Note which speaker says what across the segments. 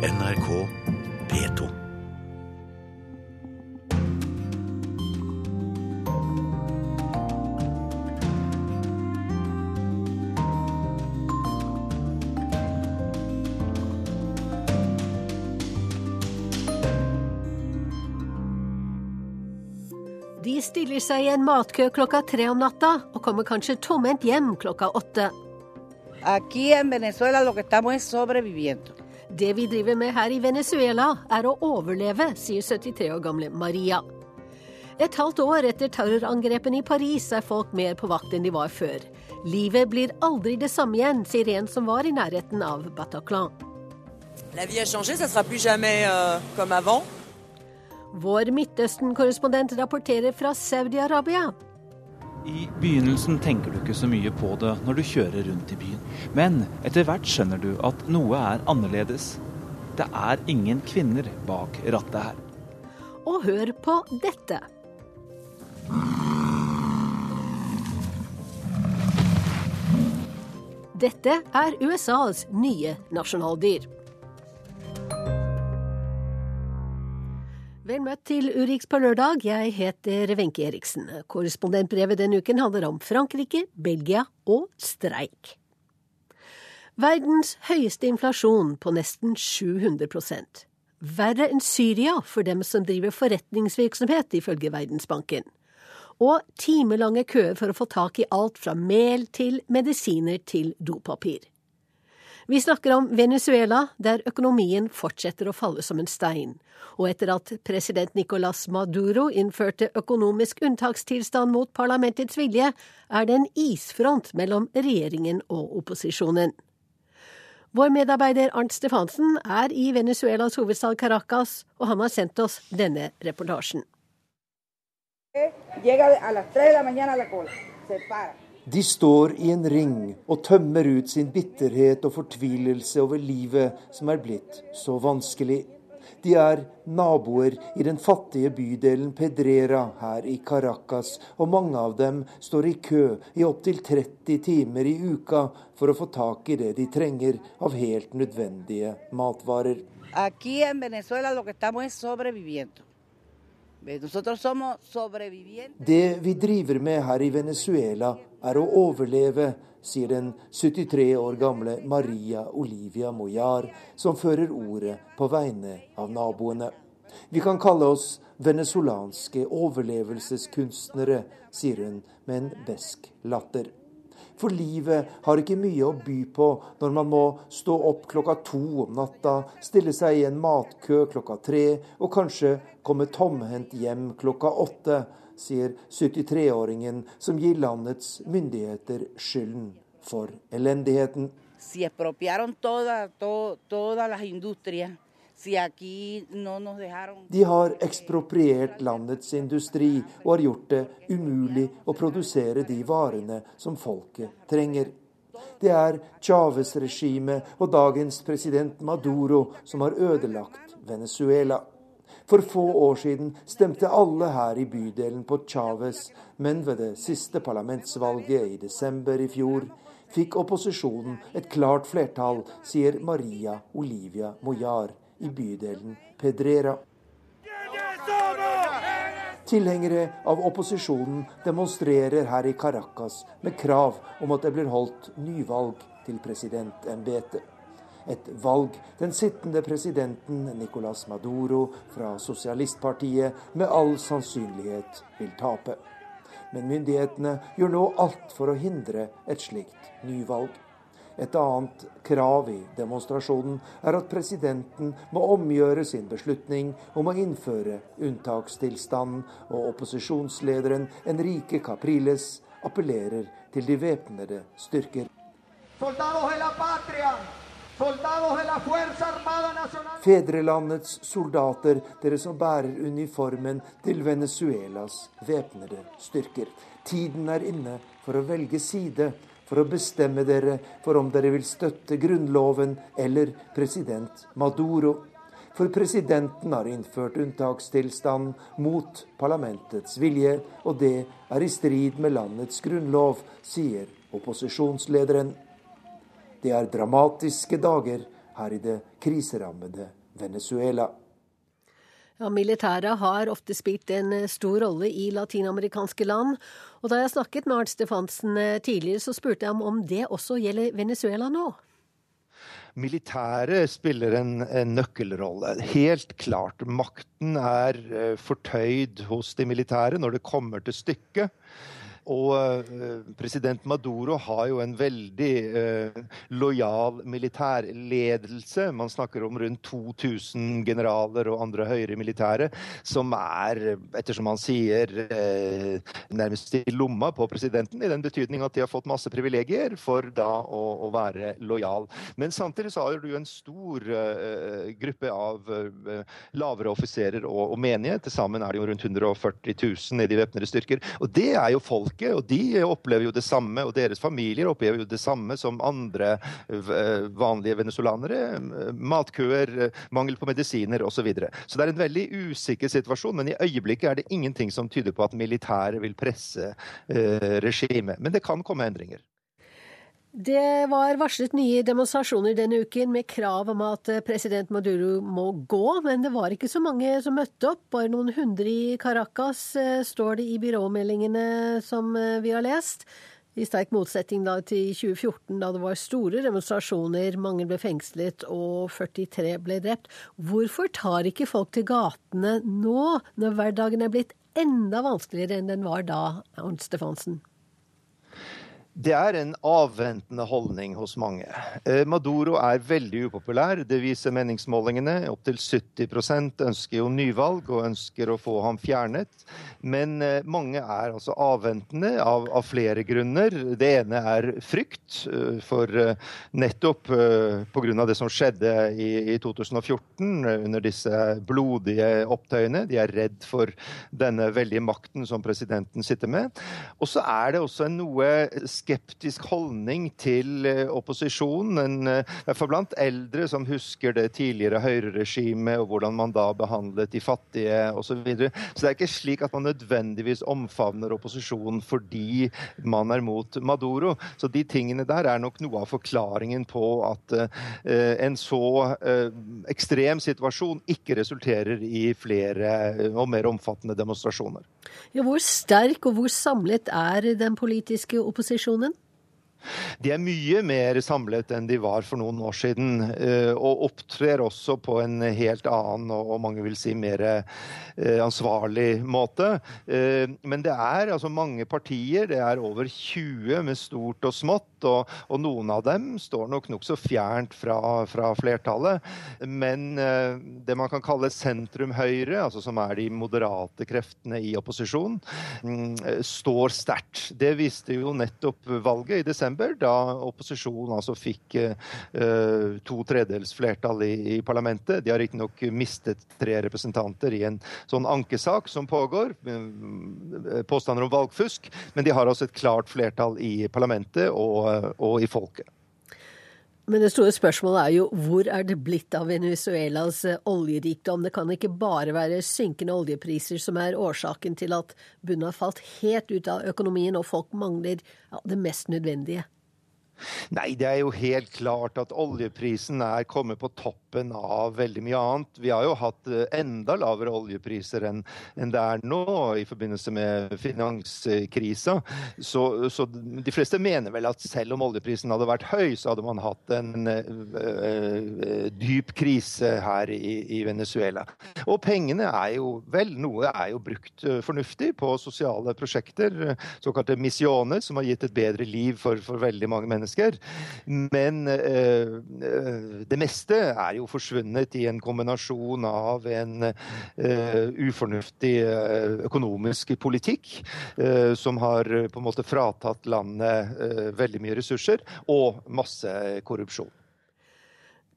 Speaker 1: NRK P2.
Speaker 2: De stiller seg i en matkø klokka tre om natta, og kommer kanskje tomhendt hjem klokka åtte.
Speaker 3: Aquí en Venezuela lo que estamos es sobreviviendo.
Speaker 2: Det vi driver med her i Venezuela, er å overleve, sier 73 år gamle Maria. Et halvt år etter terrorangrepene i Paris er folk mer på vakt enn de var før. Livet blir aldri det samme igjen, sier en som var i nærheten av Bataclan.
Speaker 4: La vie a changé, ça sera plus jamais euh, comme avant.
Speaker 2: Vår Midtøsten-korrespondent rapporterer fra Saudi-Arabia.
Speaker 5: I begynnelsen tenker du ikke så mye på det når du kjører rundt i byen. Men etter hvert skjønner du at noe er annerledes. Det er ingen kvinner bak rattet her.
Speaker 2: Og hør på dette. Dette er USAs nye nasjonaldyr. Vel møtt til Urix på lørdag. Jeg heter Wenche Eriksen. Korrespondentbrevet denne uken handler om Frankrike, Belgia og streik. Verdens høyeste inflasjon på nesten 700 Verre enn Syria for dem som driver forretningsvirksomhet, ifølge Verdensbanken. Og timelange køer for å få tak i alt fra mel til medisiner til dopapir. Vi snakker om Venezuela, der økonomien fortsetter å falle som en stein. Og etter at president Nicolas Maduro innførte økonomisk unntakstilstand mot parlamentets vilje, er det en isfront mellom regjeringen og opposisjonen. Vår medarbeider Arnt Stefansen er i Venezuelas hovedstad Caracas, og han har sendt oss denne reportasjen.
Speaker 6: De står i en ring og tømmer ut sin bitterhet og fortvilelse over livet som er blitt så vanskelig. De er naboer i den fattige bydelen Pedrera her i Caracas, og mange av dem står i kø i opptil 30 timer i uka for å få tak i det de trenger av helt nødvendige matvarer. Det vi driver med her i Venezuela, er å overleve, sier den 73 år gamle Maria Olivia Moyar, som fører ordet på vegne av naboene. Vi kan kalle oss venezolanske overlevelseskunstnere, sier hun med en besk latter. For livet har ikke mye å by på når man må stå opp klokka to om natta, stille seg i en matkø klokka tre og kanskje komme tomhendt hjem klokka åtte, sier 73-åringen som gir landets myndigheter skylden for elendigheten.
Speaker 3: Si toda, to,
Speaker 6: De har ekspropriert landets industri og har gjort det umulig å produsere de varene som folket trenger. Det er Chávez-regimet og dagens president Maduro som har ødelagt Venezuela. For få år siden stemte alle her i bydelen på Chávez, men ved det siste parlamentsvalget i desember i fjor fikk opposisjonen et klart flertall, sier Maria Olivia Moyar i bydelen Pedrera. Tilhengere av opposisjonen demonstrerer her i Caracas med krav om at det blir holdt nyvalg til presidentembetet. Et valg den sittende presidenten Nicolas Maduro fra sosialistpartiet med all sannsynlighet vil tape. Men myndighetene gjør nå alt for å hindre et slikt nyvalg. Et annet krav i demonstrasjonen er at presidenten må omgjøre sin beslutning om å innføre unntakstilstanden, og opposisjonslederen Enrique Capriles appellerer til de væpnede styrker. Fedrelandets soldater, dere som bærer uniformen til Venezuelas væpnede styrker. Tiden er inne for å velge side for å bestemme dere for om dere vil støtte Grunnloven eller president Maduro. For presidenten har innført unntakstilstand mot parlamentets vilje, og det er i strid med landets grunnlov, sier opposisjonslederen. Det er dramatiske dager her i det kriserammede Venezuela.
Speaker 2: Ja, Militæret har ofte spilt en stor rolle i latinamerikanske land. Og da jeg snakket med Arnt Stefansen tidligere, så spurte jeg om om det også gjelder Venezuela nå?
Speaker 7: Militæret spiller en, en, nøkkelrolle. Helt klart. Makten er uh, fortøyd hos de militære når det kommer til stykket. Og uh, president Maduro har jo en veldig uh, lojal militærledelse. Man snakker om rundt 2000 generaler og andre høyere militære som er, ettersom han sier, uh, nærmest i lomma på presidenten, i den betydning at de har fått masse privilegier for da å, å være lojal. Men samtidig så har du en stor gruppe av lavere offiserer og, og menige. Til sammen er det jo rundt 140 000 i de væpnede styrker. Og det er jo folk folket, og de opplever jo det samme, og deres familier opplever jo det samme som andre eh, vanlige venezuelanere. Matkøer, mangel på medisiner osv. Så, videre. så det er en veldig usikker situasjon, men i øyeblikket er det ingenting som tyder på at militæret vil presse eh, regimet. Men det kan komme endringer.
Speaker 2: Det var varslet nye demonstrasjoner denne uken med krav om at president Maduro må gå, men det var ikke så mange som møtte opp. Bare noen hundre i Caracas, eh, står det i byråmeldingene som eh, vi har lest. I sterk motsetning til 2014, da det var store demonstrasjoner, mange ble fengslet og 43 ble drept. Hvorfor tar ikke folk til gatene nå, når hverdagen er blitt enda vanskeligere enn den var da, Arnt Stefansen?
Speaker 7: Det er en avventende holdning hos mange. Eh, Maduro er veldig upopulær. Det viser meningsmålingene. Opptil 70% ønsker jo nyvalg og ønsker å få ham fjernet. Men eh, mange er altså avventende av, av flere grunner. Det ene er frykt. Eh, for nettopp pga. det som skjedde i, i 2014 under disse blodige opptøyene. De er redd for denne veldige makten som presidenten sitter med. Og så er det også en noe skeptisk holdning til eh, opposisjonen. Eh, I hvert blant eldre som husker det tidligere høyreregimet og hvordan man da behandlet de fattige osv. Så, videre. så det er ikke slik at man nødvendigvis omfavner opposisjonen fordi man er mot Maduro. Så de tingene der er nok noe av forklaringen på at uh, en så ekstrem situasjon ikke resulterer i flere og mer omfattende demonstrasjoner.
Speaker 2: Ja, hvor sterk og hvor samlet er den politiske opposisjonen?
Speaker 7: De er mye mer samlet enn de var for noen år siden, eh, og opptrer også på en helt annen og mange vil si mer eh, ansvarlig måte. Eh, men det er altså mange partier, det er over 20 med stort og smått, og, og noen av dem står nok nokså fjernt fra, fra, flertallet. Men det man kan kalle sentrum-høyre, altså som er de moderate kreftene i opposisjon, mm, står sterkt. Det viste jo nettopp valget i desember da opposisjonen altså fikk uh, to tredels flertall i, i, parlamentet. De har riktignok mistet tre representanter i en sånn ankesak som pågår, uh, påstander om valgfusk, men de har altså et klart flertall i parlamentet og, og i folket.
Speaker 2: Men det store spørsmålet er jo hvor er det blitt av Venezuelas oljerikdom? Det kan ikke bare være synkende oljepriser som er årsaken til at bunnen har falt helt ut av økonomien og folk mangler ja, det mest nødvendige.
Speaker 7: Nei, det er jo helt klart at oljeprisen er kommet på toppen av veldig mye annet. Vi har jo hatt eh, enda lavere oljepriser enn det er nå i forbindelse med finanskrisa. Så, så, de fleste mener vel at selv om oljeprisen hadde vært høy, så hadde man hatt en uh, dyp krise her i, i, Venezuela. Og pengene er jo vel, noe er jo brukt fornuftig på sosiale prosjekter, såkalte missioner, som har gitt et bedre liv for, for veldig mange mennesker. Men uh, det meste er jo forsvunnet i en kombinasjon av en uh, ufornuftig økonomisk politikk som har på en måte fratatt landet veldig mye ressurser, og masse korrupsjon.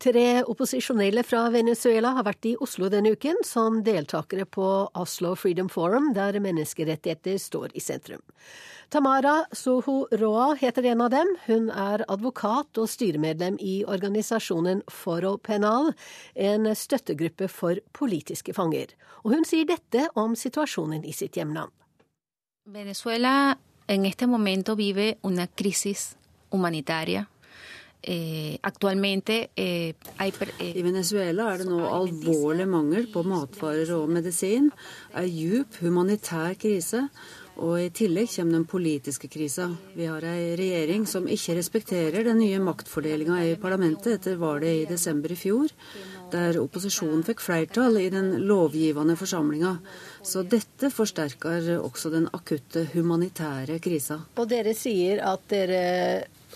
Speaker 2: Tre opposisjonelle fra Venezuela har vært i Oslo denne uken som deltakere på Oslo Freedom Forum, der menneskerettigheter står i sentrum. Tamara Soho Roa heter en av dem. Hun er advokat og styremedlem i organisasjonen Foro Penal, en støttegruppe for politiske fanger. Og hun sier dette om situasjonen i sitt hjemland.
Speaker 8: Venezuela en este momento vive una crisis humanitaria Eh, actualmente eh, hay,
Speaker 9: I Venezuela er det nå alvorlig mangel på matvarer og medisin, ei djup humanitær krise, og i tillegg kommer den politiske krisa. Vi har ei regjering som ikke respekterer den nye maktfordelinga i parlamentet etter valget i desember i fjor, der opposisjonen fikk flertall i den lovgivende forsamlinga. Så dette forsterker også den akutte humanitære krisa.
Speaker 2: Og dere sier at dere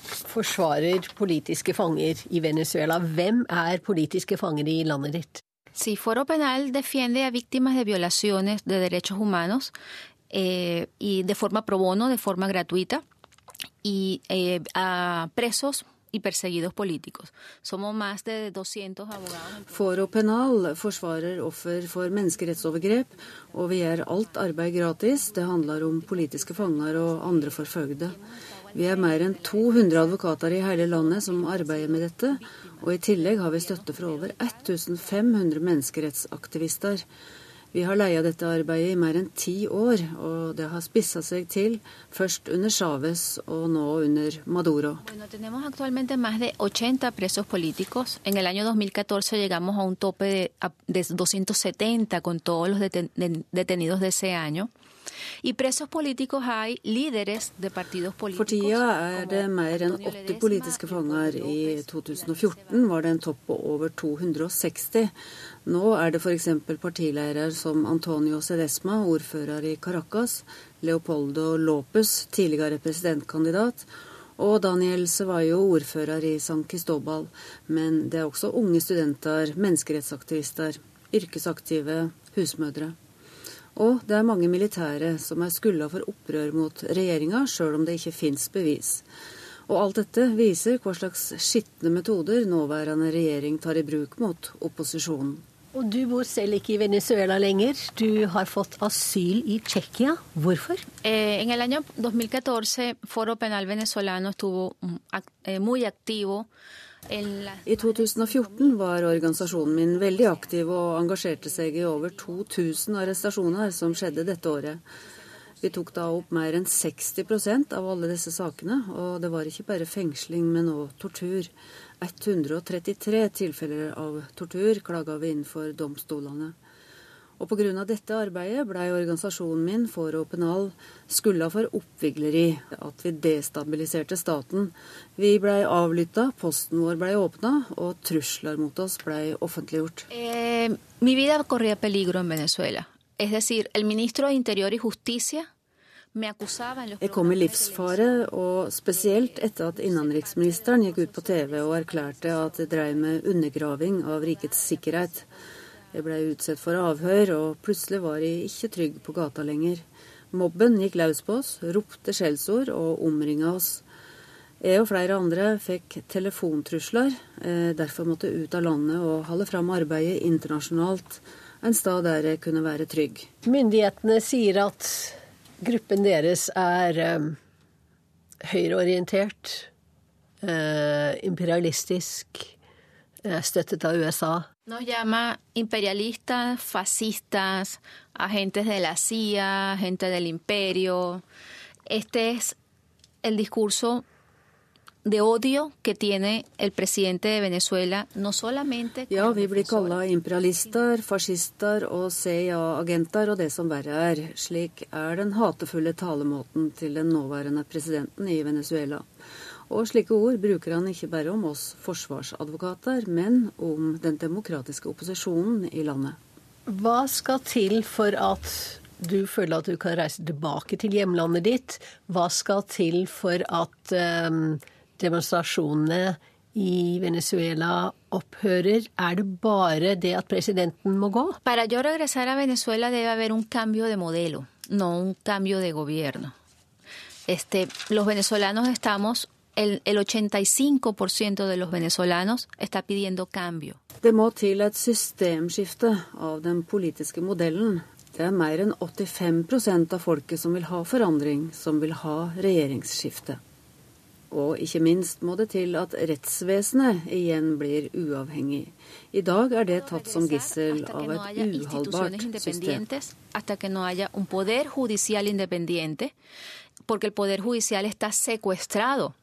Speaker 2: forsvarer politiske fanger i Venezuela. Hvem er politiske fanger i landet ditt?
Speaker 8: Si Foro Penal defiende a víctimas de violaciones de derechos humanos eh, y de forma pro bono, de forma gratuita, y eh, a presos y perseguidos políticos. Somos más de 200 abogados.
Speaker 9: Foro Penal forsvarer offer for menneskerettsovergrep, og vi gjør alt arbeid gratis. Det handler om politiske fanger og andre forfølgede. Vi er mer enn 200 advokater i hele landet som arbeider med dette, og i tillegg har vi støtte fra over 1500 menneskerettsaktivister. Vi har leia dette arbeidet i mer enn ti år, og det har spissa seg til først under Chávez og nå under Maduro.
Speaker 8: Bueno, tenemos actualmente más de 80 presos políticos. En el año 2014 llegamos a un tope de, de 270 con todos los deten detenidos de año. I presos politikere hay líderes de partidos
Speaker 9: For tida er det mer enn 80 politiske fanger. I 2014 var det en topp på over 260. Nå er det f.eks. partileirer som Antonio Cedesma, ordfører i Caracas, Leopoldo Lopez, tidligere presidentkandidat, og Daniel Cevallo, ordfører i San Cristobal. Men det er også unge studenter, menneskerettsaktivister, yrkesaktive, husmødre. Og det er mange militære som er skylda for opprør mot regjeringa, sjøl om det ikke fins bevis. Og alt dette viser hva slags skitne metoder nåværende regjering tar i bruk mot opposisjonen.
Speaker 2: Og du bor selv ikke i Venezuela lenger. Du har fått asyl i Tsjekkia. Hvorfor?
Speaker 8: Eh, en el año 2014 Foro Penal Venezolano estuvo eh, muy activo
Speaker 9: i 2014 var organisasjonen min veldig aktiv og engasjerte seg i over 2000 arrestasjoner som skjedde dette året. Vi tok da opp mer enn 60% av alle disse sakene, og det var ikke bare fengsling, men òg tortur. 133 tilfeller av tortur klaga vi inn for domstolene. Og pga. dette arbeidet blei organisasjonen min for Openal skylda for oppvigleri, at vi destabiliserte staten. Vi blei avlytta, posten vår blei åpna, og trusler mot oss blei offentliggjort.
Speaker 8: Eh, mi vida corría peligro en Venezuela. Es decir, el ministro de Interior y Justicia
Speaker 9: jeg kom i livsfare, og spesielt etter at innenriksministeren gikk ut på TV og erklærte at det dreiv med undergraving av rikets sikkerhet. Jeg ble utsatt for avhør, og plutselig var jeg ikke trygg på gata lenger. Mobben gikk løs på oss, ropte skjellsord og omringa oss. Jeg og flere andre fikk telefontrusler, eh, derfor måtte ut av landet og holde fram arbeidet internasjonalt, en stad der jeg kunne være trygg.
Speaker 2: Myndighetene sier at gruppen deres er um, høyreorientert, uh, imperialistisk, støttet av USA.
Speaker 8: Nos llama imperialistas, fascistas, agentes de la CIA, agentes del imperio. Este es el discurso de odio que tiene el presidente de Venezuela, no solamente
Speaker 9: Ja, vi blir kalla imperialister, fascister og CIA-agenter og det som verre er. Slik er den hatefulle talemåten til den nåværende presidenten i Venezuela. Og slike ord bruker han ikke bare om oss forsvarsadvokater, men om den demokratiske opposisjonen i landet.
Speaker 2: Hva skal til for at du føler at du kan reise tilbake til hjemlandet ditt? Hva skal til for at um, demonstrasjonene i Venezuela opphører? Er det bare det at presidenten må gå?
Speaker 8: Para yo regresar a Venezuela debe haber un cambio de modelo, no un cambio de gobierno. Este, los venezolanos estamos el, el 85% de los venezolanos está pidiendo cambio.
Speaker 9: Det må til et systemskifte av den politiske modellen. Det er mer enn 85 av folket som vil ha forandring, som vil ha regjeringsskifte. Og ikke minst må det til at rettsvesenet igjen blir uavhengig. I dag er det tatt som gissel av et uholdbart system.
Speaker 8: Hasta que no haya un poder judicial independiente, porque el poder judicial está secuestrado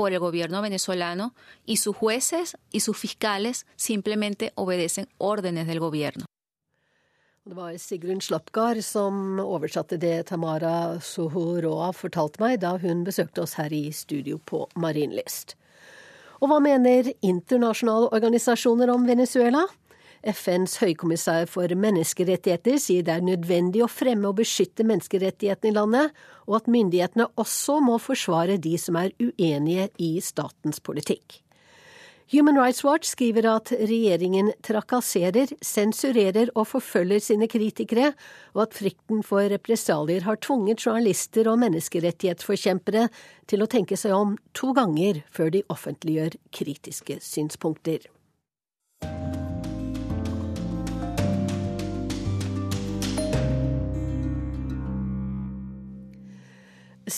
Speaker 8: por el gobierno venezolano y sus jueces y sus fiscales simplemente obedecen órdenes del gobierno.
Speaker 2: Det var Sigrun Slapgard som oversatte det Tamara Sohoroa fortalte meg da hun besøkte oss her i studio på Marienlyst. Og hva mener internasjonale organisasjoner om Venezuela? FNs høykommissær for menneskerettigheter sier det er nødvendig å fremme og beskytte menneskerettighetene i landet, og at myndighetene også må forsvare de som er uenige i statens politikk. Human Rights Watch skriver at regjeringen trakasserer, sensurerer og forfølger sine kritikere, og at frykten for represalier har tvunget journalister og menneskerettighetsforkjempere til å tenke seg om to ganger før de offentliggjør kritiske synspunkter.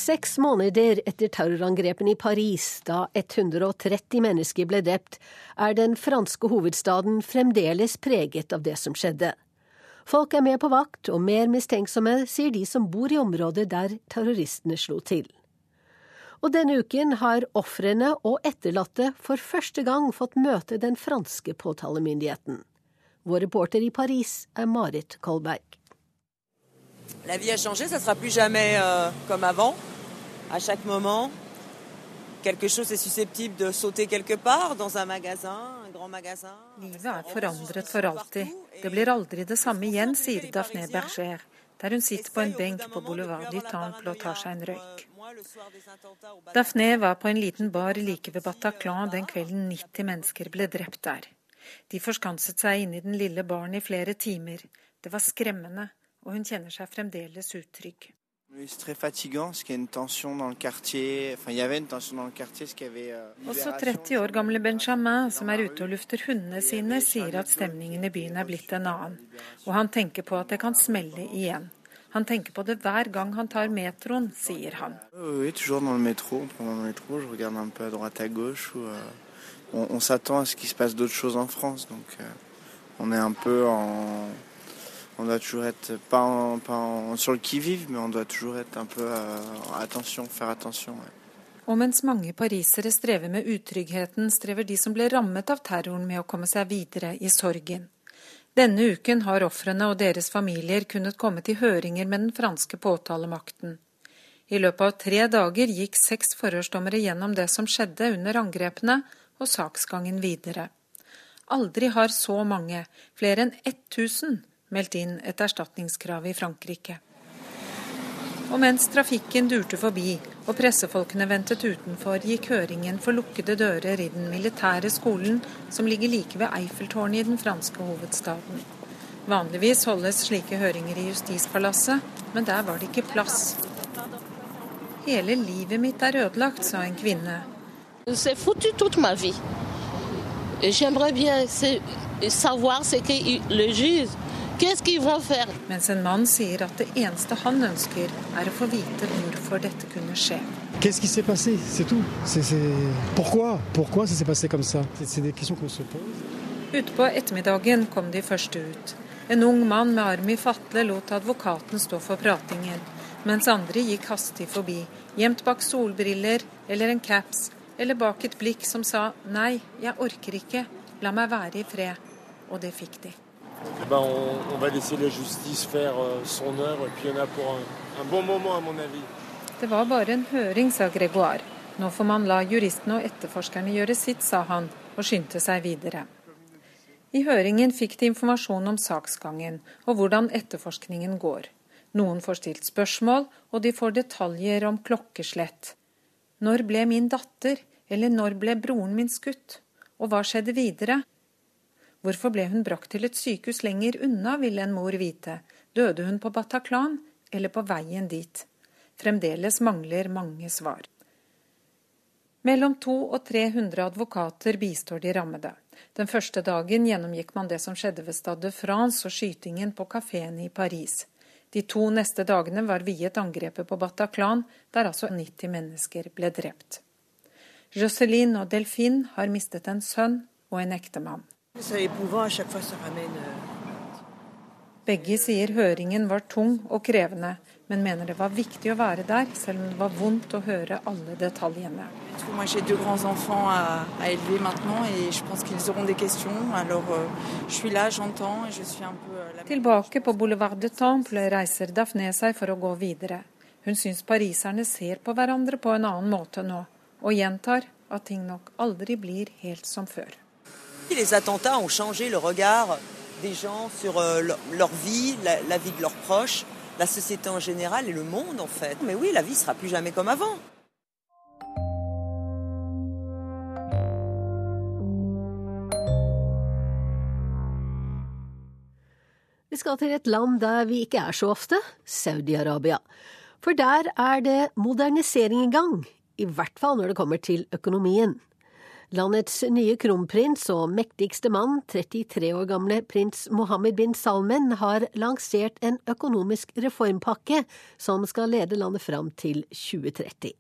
Speaker 2: Seks måneder etter terrorangrepene i Paris, da 130 mennesker ble drept, er den franske hovedstaden fremdeles preget av det som skjedde. Folk er mer på vakt og mer mistenksomme, sier de som bor i området der terroristene slo til. Og denne uken har ofrene og etterlatte for første gang fått møte den franske påtalemyndigheten. Vår reporter i Paris er Marit Kolberg.
Speaker 4: La vie a changé, ça sera plus jamais euh, comme avant. À chaque moment, quelque chose est susceptible de sauter quelque part, dans un magasin, un grand magasin.
Speaker 10: Livet er forandret for alltid. Det blir aldri det samme igjen, sier Daphne Berger, der hun sitter på en benk på Boulevard du Temple og tar seg en røyk. Daphne var på en liten bar like ved Bataclan den kvelden 90 mennesker ble drept der. De forskanset seg inne i den lille baren i flere timer. Det var skremmende og hun kjenner seg fremdeles utrygg. Også 30 år gamle Benjamin, som er ute og lufter hundene sine, sier at stemningen i byen er blitt en annen. Og han tenker på at det kan smelle igjen. Han tenker på det hver gang han tar metroen, sier han.
Speaker 11: On, on s'attend à ce qu'il se passe d'autres choses en France, donc euh, on est un peu en, on doit toujours être pas, en, pas en, sur le qui-vive, mais on doit toujours être un peu euh, attention, faire attention. Ouais.
Speaker 10: Og mens mange parisere strever med utryggheten, strever de som ble rammet av terroren med å komme seg videre i sorgen. Denne uken har ofrene og deres familier kunnet komme til høringer med den franske påtalemakten. I løpet av tre dager gikk seks forhørsdommere gjennom det som skjedde under angrepene, og saksgangen videre. Aldri har så mange, flere enn 1000, meldt inn et erstatningskrav i Frankrike. Og mens trafikken durte forbi og pressefolkene ventet utenfor, gikk høringen for lukkede dører i den militære skolen som ligger like ved Eiffeltårnet i den franske hovedstaden. Vanligvis holdes slike høringer i Justispalasset, men der var det ikke plass. Hele livet mitt er ødelagt, sa en kvinne.
Speaker 12: C'est foutu toute ma vie. J'aimerais bien savoir ce que le juge
Speaker 10: mens en mann sier at det eneste han ønsker, er å få vite hvorfor dette kunne skje. Utpå ettermiddagen kom de første ut. En ung mann med arm i fatle lot advokaten stå for pratingen, mens andre gikk hastig forbi, gjemt bak solbriller eller en caps, eller bak et blikk som sa nei, jeg orker ikke, la meg være i fred. Og det fikk de.
Speaker 13: Eh ben, on, on, va laisser la justice faire euh, son œuvre, et puis il a pour un, un bon moment, à mon avis.
Speaker 10: Det var bare en høring, sa Gregoire. Nå får man la juristene og etterforskerne gjøre sitt, sa han, og skyndte seg videre. I høringen fikk de informasjon om saksgangen og hvordan etterforskningen går. Noen får stilt spørsmål, og de får detaljer om klokkeslett. Når ble min datter, eller når ble broren min skutt? Og hva skjedde videre? Hvorfor ble hun brakt til et sykehus lenger unna, ville en mor vite. Døde hun på Bataclan, eller på veien dit? Fremdeles mangler mange svar. Mellom 200 og 300 advokater bistår de rammede. Den første dagen gjennomgikk man det som skjedde ved Stade France og skytingen på kafeen i Paris. De to neste dagene var viet angrepet på Bataclan, der altså 90 mennesker ble drept. Jocelyn og Delphine har mistet en sønn og en ektemann.
Speaker 14: C'est épouvant, à chaque fois ça ramène.
Speaker 10: Begge sier høringen var tung og krevende, men mener det var viktig å være der, selv om det var vondt å høre alle detaljene.
Speaker 14: Jeg euh, euh,
Speaker 10: Tilbake på Boulevard de Temple reiser Daphné seg for å gå videre. Hun syns pariserne ser på hverandre på en annen måte nå, og gjentar at ting nok aldri blir helt som før.
Speaker 4: Les attentats ont changé le regard des gens sur euh, leur vie, la, vie de leurs proches, la société en général et le monde en fait. Mais oui, la vie sera plus jamais comme avant.
Speaker 2: Vi skal til et land der vi ikke er så ofte, Saudi-Arabia. For der er det modernisering i gang, i hvert fall når det kommer til økonomien. Landets nye kronprins og mektigste mann, 33 år gamle prins Mohammed bin Salmen, har lansert en økonomisk reformpakke som skal lede landet fram til 2030.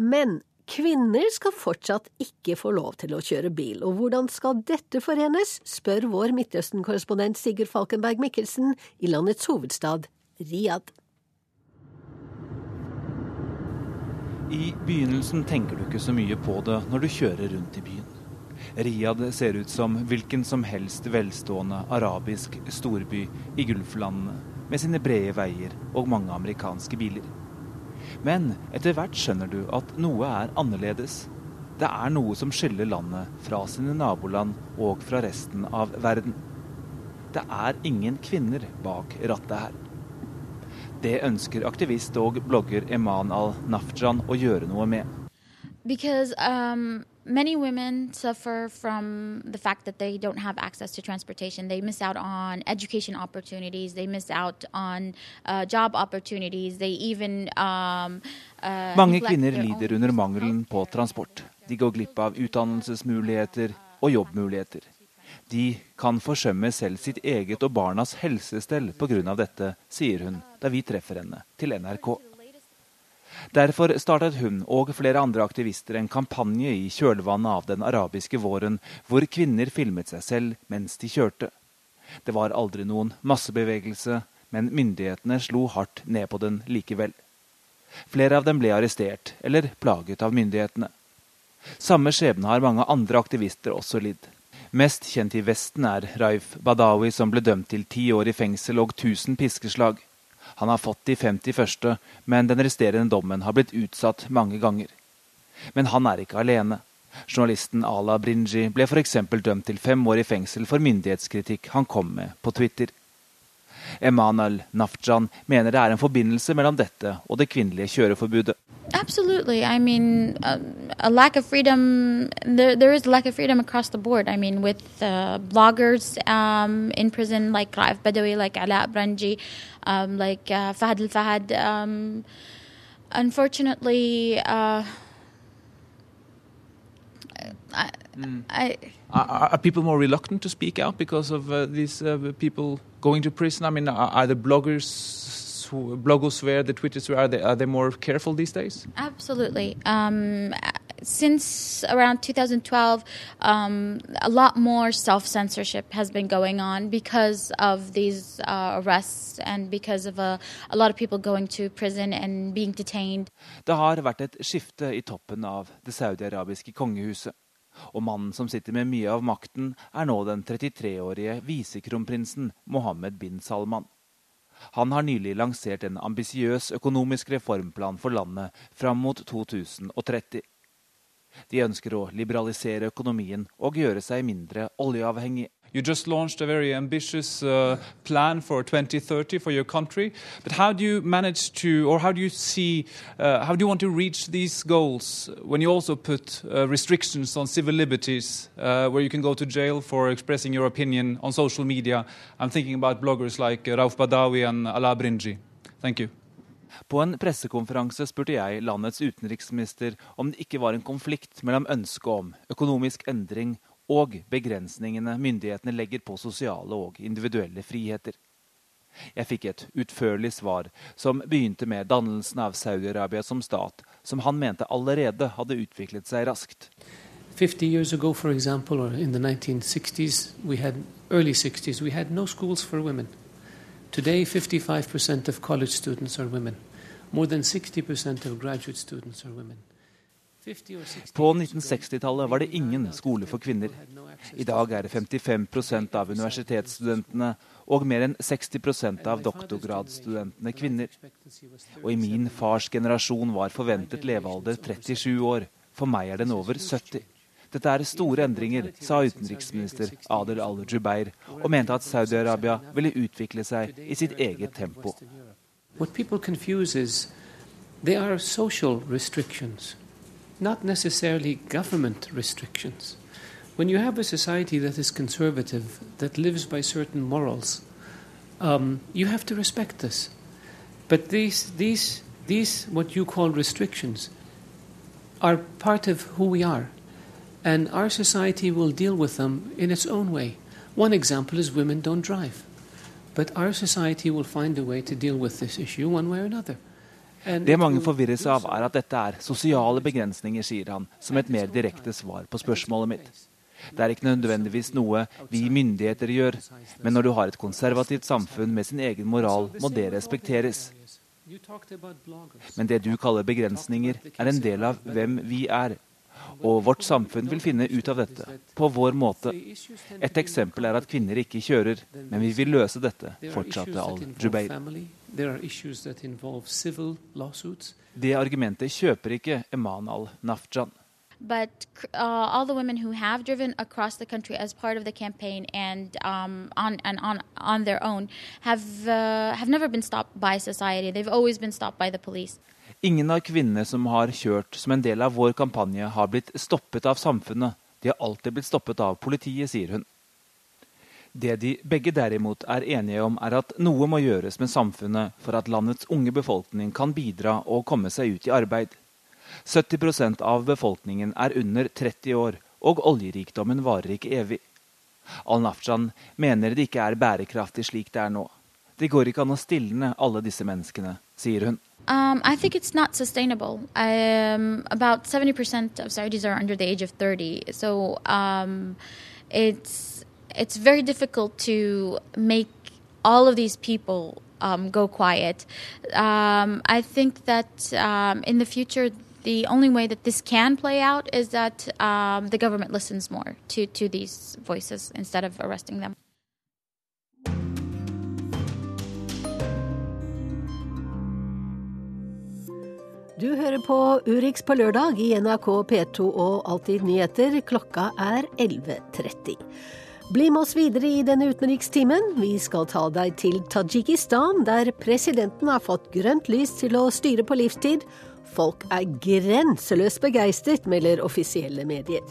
Speaker 2: Men kvinner skal fortsatt ikke få lov til å kjøre bil, og hvordan skal dette forenes, spør vår Midtøsten-korrespondent Sigurd Falkenberg Mikkelsen i landets hovedstad Riyadh.
Speaker 5: I begynnelsen tenker du ikke så mye på det når du kjører rundt i byen. Riyadh ser ut som hvilken som helst velstående arabisk storby i Gulflandene, med sine brede veier og mange amerikanske biler. Men etter hvert skjønner du at noe er annerledes. Det er noe som skiller landet fra sine naboland og fra resten av verden. Det er ingen kvinner bak rattet her. Det ønsker aktivist og blogger Eman al-Nafjan å gjøre noe med.
Speaker 15: Because um, many women suffer from the fact that they don't have access to transportation. They miss out on education opportunities. They miss out on uh, job opportunities. They even um, uh,
Speaker 5: Mange kvinner lider under mangelen på transport. De går glipp av utdannelsesmuligheter og jobbmuligheter. De kan forsømme selv sitt eget og barnas helsestell pga. dette, sier hun da vi treffer henne til NRK. Derfor startet hun og flere andre aktivister en kampanje i kjølvannet av den arabiske våren, hvor kvinner filmet seg selv mens de kjørte. Det var aldri noen massebevegelse, men myndighetene slo hardt ned på den likevel. Flere av dem ble arrestert eller plaget av myndighetene. Samme skjebne har mange andre aktivister også lidd. Mest kjent i Vesten er Raif Badawi, som ble dømt til ti år i fengsel og 1000 piskeslag. Han har fått de 50 første, men den resterende dommen har blitt utsatt mange ganger. Men han er ikke alene. Journalisten Ala Brinji ble f.eks. dømt til fem år i fengsel for myndighetskritikk han kom med på Twitter. Emanuel Nafjan mener det er en forbindelse mellom dette og det kvinnelige kjøreforbudet.
Speaker 15: Absolutely. I mean, uh, a lack of freedom. There, there is a lack of freedom across the board. I mean, with uh, bloggers um, in prison like Raif Badawi, like Ala Branji, um, like uh, Fahad Al Fahad. Um, unfortunately, uh, I,
Speaker 16: mm. I, are, are, people more reluctant to speak out because of uh, these uh, people going to prison? I mean, are, are the bloggers blogosphere, the Twittersphere, are they, are they more careful these days?
Speaker 15: Absolutely. Um, since around 2012, um, a lot more self censorship has been going on because of these uh, arrests and because of a, a, lot of people going to prison and being detained.
Speaker 5: Det har vært et skifte i toppen av det saudiarabiske kongehuset. Og mannen som sitter med mye av makten, er nå den 33-årige visekronprinsen Mohammed bin Salman. Han har nylig lansert en ambisiøs økonomisk reformplan for landet fram mot 2030. De ønsker å liberalisere økonomien og gjøre seg mindre oljeavhengig.
Speaker 16: You just launched a very ambitious uh, plan for 2030 for your country. But how do you manage to, or how do you see, uh, how do you want to reach these goals when you also put uh, restrictions on civil liberties, uh, where you can go to jail for expressing your opinion on social media? I'm thinking about bloggers like Rauf Badawi and Ala Brinji. Thank you.
Speaker 5: På en pressekonferanse spurte jeg landets utenriksminister om det ikke var en konflikt mellom ønsket om økonomisk endring og begrensningene myndighetene legger på sosiale og individuelle friheter. Jeg fikk et utførlig svar som begynte med dannelsen av Saudi-Arabia som stat, som han mente allerede hadde utviklet seg raskt.
Speaker 17: 50 years ago, for example, or in the 1960s, we had early 60s, we had no schools for women. Today, 55% of college students are women. More than 60% of graduate students are women.
Speaker 5: På 1960-tallet var det ingen skole for kvinner. I dag er det 55% av universitetsstudentene og mer enn 60% av doktorgradsstudentene kvinner. Og i min fars generasjon var forventet levealder 37 år. For meg er den over 70. Dette er store endringer, sa utenriksminister Adel al-Jubeir, og mente at Saudi-Arabia ville utvikle seg i sitt eget tempo.
Speaker 17: What people confuse is they are social restrictions. Not necessarily government restrictions. When you have a society that is conservative, that lives by certain morals, um, you have to respect this. But these, these, these, what you call restrictions, are part of who we are. And our society will deal with them in its own way. One example is women don't drive. But our society will find a way to deal with this issue one way or another.
Speaker 5: Det mange forvirres av, er at dette er sosiale begrensninger, sier han, som et mer direkte svar på spørsmålet mitt. Det er ikke nødvendigvis noe vi myndigheter gjør, men når du har et konservativt samfunn med sin egen moral, må det respekteres. Men det du kaller begrensninger, er en del av hvem vi er. Og vårt samfunn vil finne ut av dette, på vår måte. Et eksempel er at kvinner ikke kjører, men vi vil løse dette, fortsatte al-Jubeir. Det argumentet kjøper ikke Eman al-Nafjan.
Speaker 15: But uh, all the women who have driven across the country as part of the campaign and um, on and on on their own have uh, have never been stopped by society. They've always been stopped by the police.
Speaker 5: Ingen av kvinnene som har kjørt som en del av vår kampanje, har blitt stoppet av samfunnet. De har alltid blitt stoppet av politiet, sier hun. Det de begge derimot er enige om, er at noe må gjøres med samfunnet for at landets unge befolkning kan bidra og komme seg ut i arbeid. 70% av befolkningen er under 30 år, og oljerikdommen varer ikke evig. Al-Nafjan mener det ikke er bærekraftig slik det er nå. Det går ikke an å stilne alle disse menneskene, sier hun.
Speaker 15: Um, I think it's not sustainable. Um, about 70% of Saudis are under the age of 30. So um, it's, it's very difficult to make all of these people um, go quiet. Um, I think that um, in the future, the only way that this can play out is that the government listens more to, to these voices instead of arresting them.
Speaker 2: Du hører på Urix på lørdag i NRK P2 og Alltid nyheter. Klokka er 11.30. Bli med oss videre i denne utenrikstimen. Vi skal ta deg til Tadsjikistan, der presidenten har fått grønt lys til å styre på livstid. Folk er grenseløst begeistret, melder offisielle medier.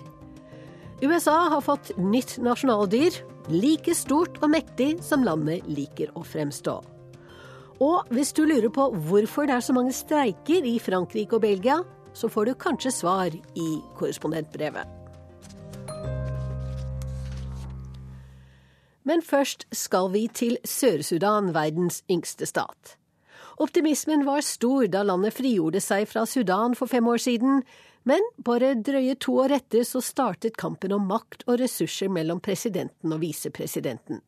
Speaker 2: USA har fått nytt nasjonaldyr, like stort og mektig som landet liker å fremstå. Og hvis du lurer på hvorfor det er så mange streiker i Frankrike og Belgia, så får du kanskje svar i korrespondentbrevet. Men først skal vi til Sør-Sudan, verdens yngste stat. Optimismen var stor da landet frigjorde seg fra Sudan for fem år siden, men bare drøye to år etter så startet kampen om makt og ressurser mellom presidenten og visepresidenten.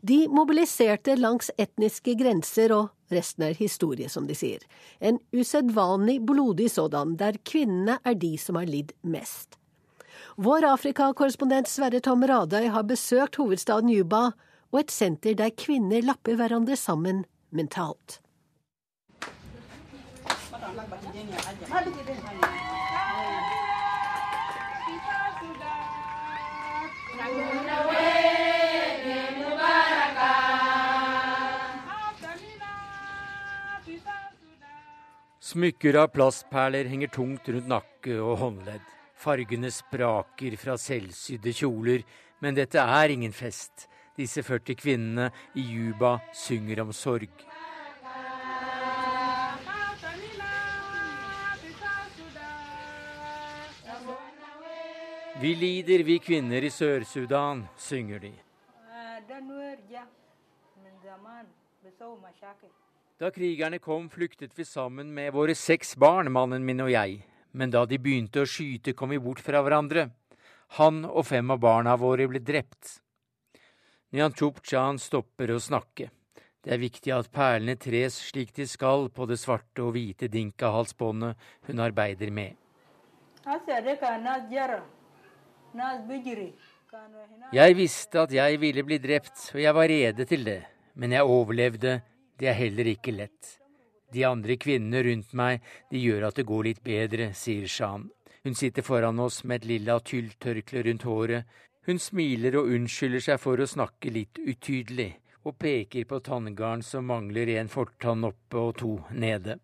Speaker 2: De mobiliserte langs etniske grenser, og resten er historie, som de sier. En usedvanlig blodig sådan, der kvinnene er de som har lidd mest. Vår Afrikakorrespondent Sverre Tom Radøy har besøkt hovedstaden Juba og et senter der kvinner lapper hverandre sammen mentalt.
Speaker 18: Smykker av plastperler henger tungt rundt nakke og håndledd. Fargene spraker fra selvsydde kjoler, men dette er ingen fest. Disse 40 kvinnene i Juba synger om sorg. Vi lider, vi kvinner i Sør-Sudan, synger de. Da krigerne kom, flyktet vi sammen med våre seks barn, mannen min og jeg. Men da de begynte å skyte, kom vi bort fra hverandre. Han og fem av barna våre ble drept. Nyanchupchan stopper å snakke. Det er viktig at perlene tres slik de skal på det svarte og hvite dinka-halsbåndet hun arbeider med. Jeg visste at jeg ville bli drept, og jeg var rede til det, men jeg overlevde. Det er heller ikke lett. De andre kvinnene rundt meg, de gjør at det går litt bedre, sier Shan. Hun sitter foran oss med et lilla tylltørkle rundt håret. Hun smiler og unnskylder seg for å snakke litt utydelig, og peker på tanngarn som mangler en fortann oppe og to nede.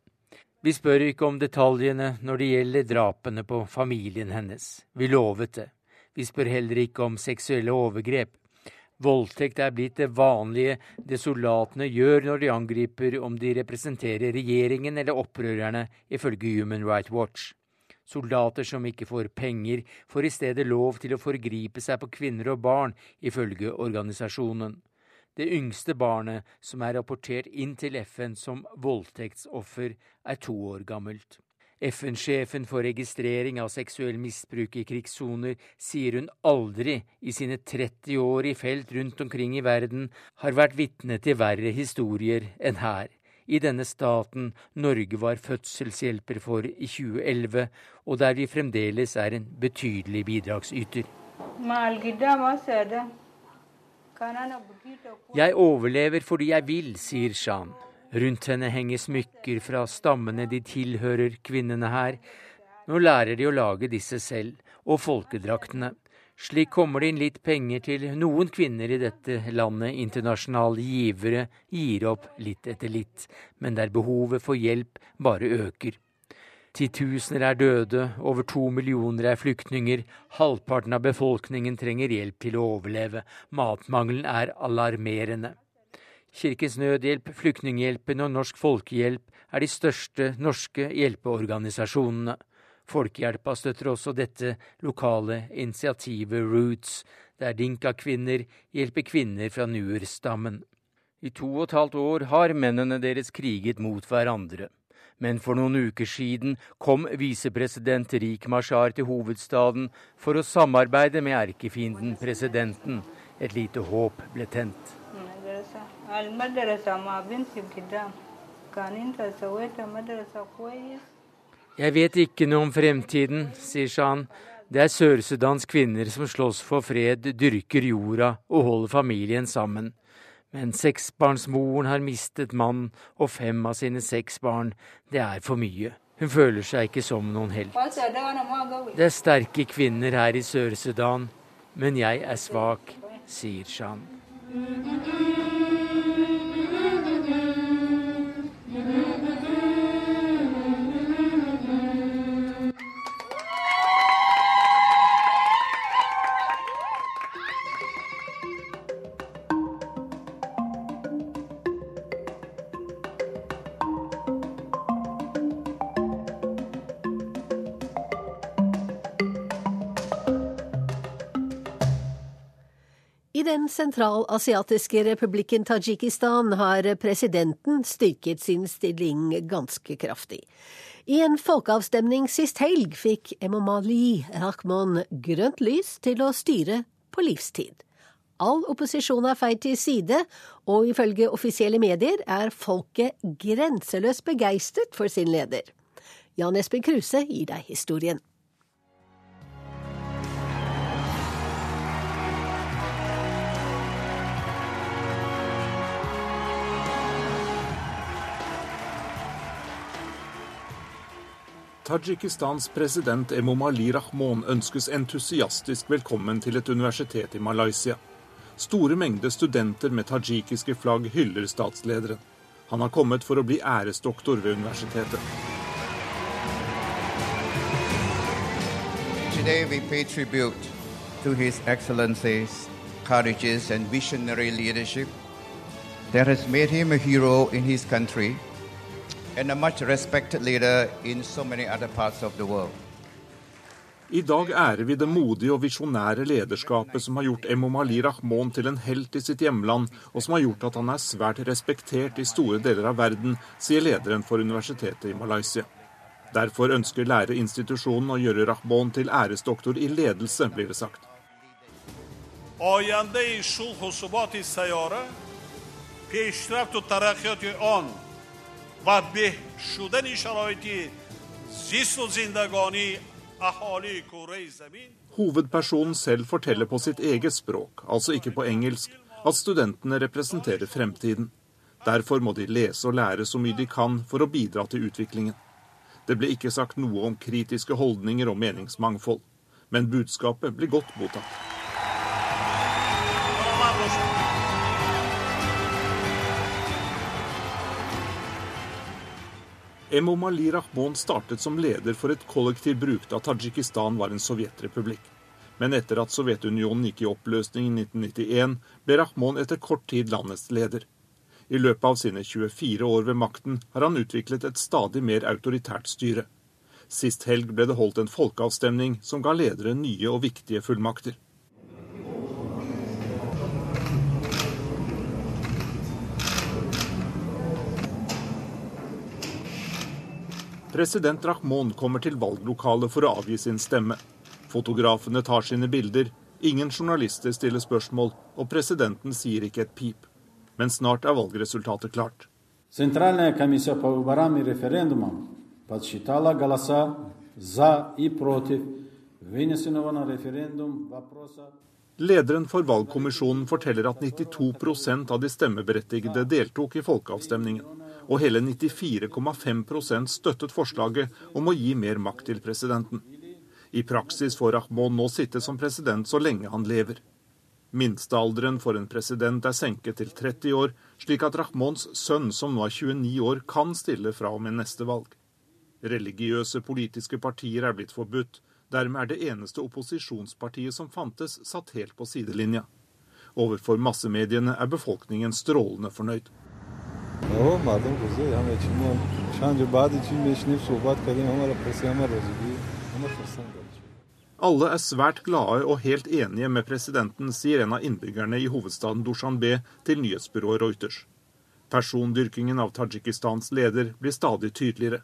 Speaker 18: Vi spør ikke om detaljene når det gjelder drapene på familien hennes. Vi lovet det. Vi spør heller ikke om seksuelle overgrep. Voldtekt er blitt det vanlige det soldatene gjør når de angriper om de representerer regjeringen eller opprørerne, ifølge Human Rights Watch. Soldater som ikke får penger, får i stedet lov til å forgripe seg på kvinner og barn, ifølge organisasjonen. Det yngste barnet som er rapportert inn til FN som voldtektsoffer, er to år gammelt. FN-sjefen for registrering av seksuell misbruk i krigssoner sier hun aldri i sine 30 år i felt rundt omkring i verden har vært vitne til verre historier enn her, i denne staten Norge var fødselshjelper for i 2011, og der vi fremdeles er en betydelig bidragsyter. Jeg overlever fordi jeg vil, sier Shan. Rundt henne henger smykker fra stammene de tilhører, kvinnene her. Nå lærer de å lage disse selv, og folkedraktene. Slik kommer det inn litt penger til noen kvinner i dette landet. Internasjonale givere gir opp litt etter litt, men der behovet for hjelp bare øker. Titusener er døde, over to millioner er flyktninger, halvparten av befolkningen trenger hjelp til å overleve, matmangelen er alarmerende. Kirkens Nødhjelp, Flyktninghjelpen og Norsk Folkehjelp er de største norske hjelpeorganisasjonene. Folkehjelpa støtter også dette lokale initiativet Roots, der dinka-kvinner hjelper kvinner fra nuer-stammen. I to og et halvt år har mennene deres kriget mot hverandre. Men for noen uker siden kom visepresident Rik Mashar til hovedstaden for å samarbeide med erkefienden presidenten. Et lite håp ble tent. Jeg vet ikke noe om fremtiden, sier Shan. Det er Sør-Sudans kvinner som slåss for fred, dyrker jorda og holder familien sammen. Men seksbarnsmoren har mistet mann og fem av sine seks barn. Det er for mye. Hun føler seg ikke som noen helt. Det er sterke kvinner her i Sør-Sudan, men jeg er svak, sier Shan.
Speaker 2: Den sentralasiatiske republikken Tadsjikistan har presidenten styrket sin stilling ganske kraftig. I en folkeavstemning sist helg fikk Emomali Rahmon grønt lys til å styre på livstid. All opposisjon er feid til side, og ifølge offisielle medier er folket grenseløst begeistret for sin leder. Jan Espen Kruse gir deg historien.
Speaker 19: Tadsjikistans president Emomali Rahmon ønskes entusiastisk velkommen til et universitet i Malaysia. Store mengder studenter med tadsjikiske flagg hyller statslederen. Han har kommet for å bli æresdoktor ved universitetet.
Speaker 20: Today we pay tribute to His Excellency's courageous and visionary leadership that has made him a hero in his country and a much respected leader in so many other parts of the world.
Speaker 19: I dag ærer vi det modige og visjonære lederskapet som har gjort Emomali Rahmon til en helt i sitt hjemland, og som har gjort at han er svært respektert i store deler av verden, sier lederen for universitetet i Malaysia. Derfor ønsker lærerinstitusjonen å gjøre Rahmon til æresdoktor i ledelse, blir det sagt. Hovedpersonen selv forteller på sitt eget språk, altså ikke på engelsk, at studentene representerer fremtiden. Derfor må de lese og lære så mye de kan for å bidra til utviklingen. Det ble ikke sagt noe om kritiske holdninger og meningsmangfold, men budskapet ble godt mottatt. Emomali Rahmon startet som leder for et kollektiv brukt da Tadsjikistan var en sovjetrepublikk. Men etter at Sovjetunionen gikk i oppløsning i 1991, ble Rahmon etter kort tid landets leder. I løpet av sine 24 år ved makten har han utviklet et stadig mer autoritært styre. Sist helg ble det holdt en folkeavstemning som ga ledere nye og viktige fullmakter. President Rahmon kommer til valglokalet for å avgi sin stemme. Fotografene tar sine bilder, ingen journalister stiller spørsmål, og presidenten sier ikke et pip men snart er valgresultatet klart. Lederen for valgkommisjonen forteller at 92% av de stemmeberettigede deltok i folkeavstemningen, og hele 94,5% støttet forslaget om å gi mer makt til presidenten. I praksis får Rahmon nå sitte som president så lenge han lever. Minstealderen for en president er senket til 30 år, slik at Rahmons sønn, som nå er 29 år, kan stille fra og med neste valg. Religiøse politiske partier er blitt forbudt. Dermed er det eneste opposisjonspartiet som fantes, satt helt på sidelinja. Overfor massemediene er befolkningen strålende fornøyd. Ja, alle er svært glade og helt enige med presidenten, sier en av innbyggerne i hovedstaden Dushanbe til nyhetsbyrået Reuters. Persondyrkingen av Tadsjikistans leder blir stadig tydeligere.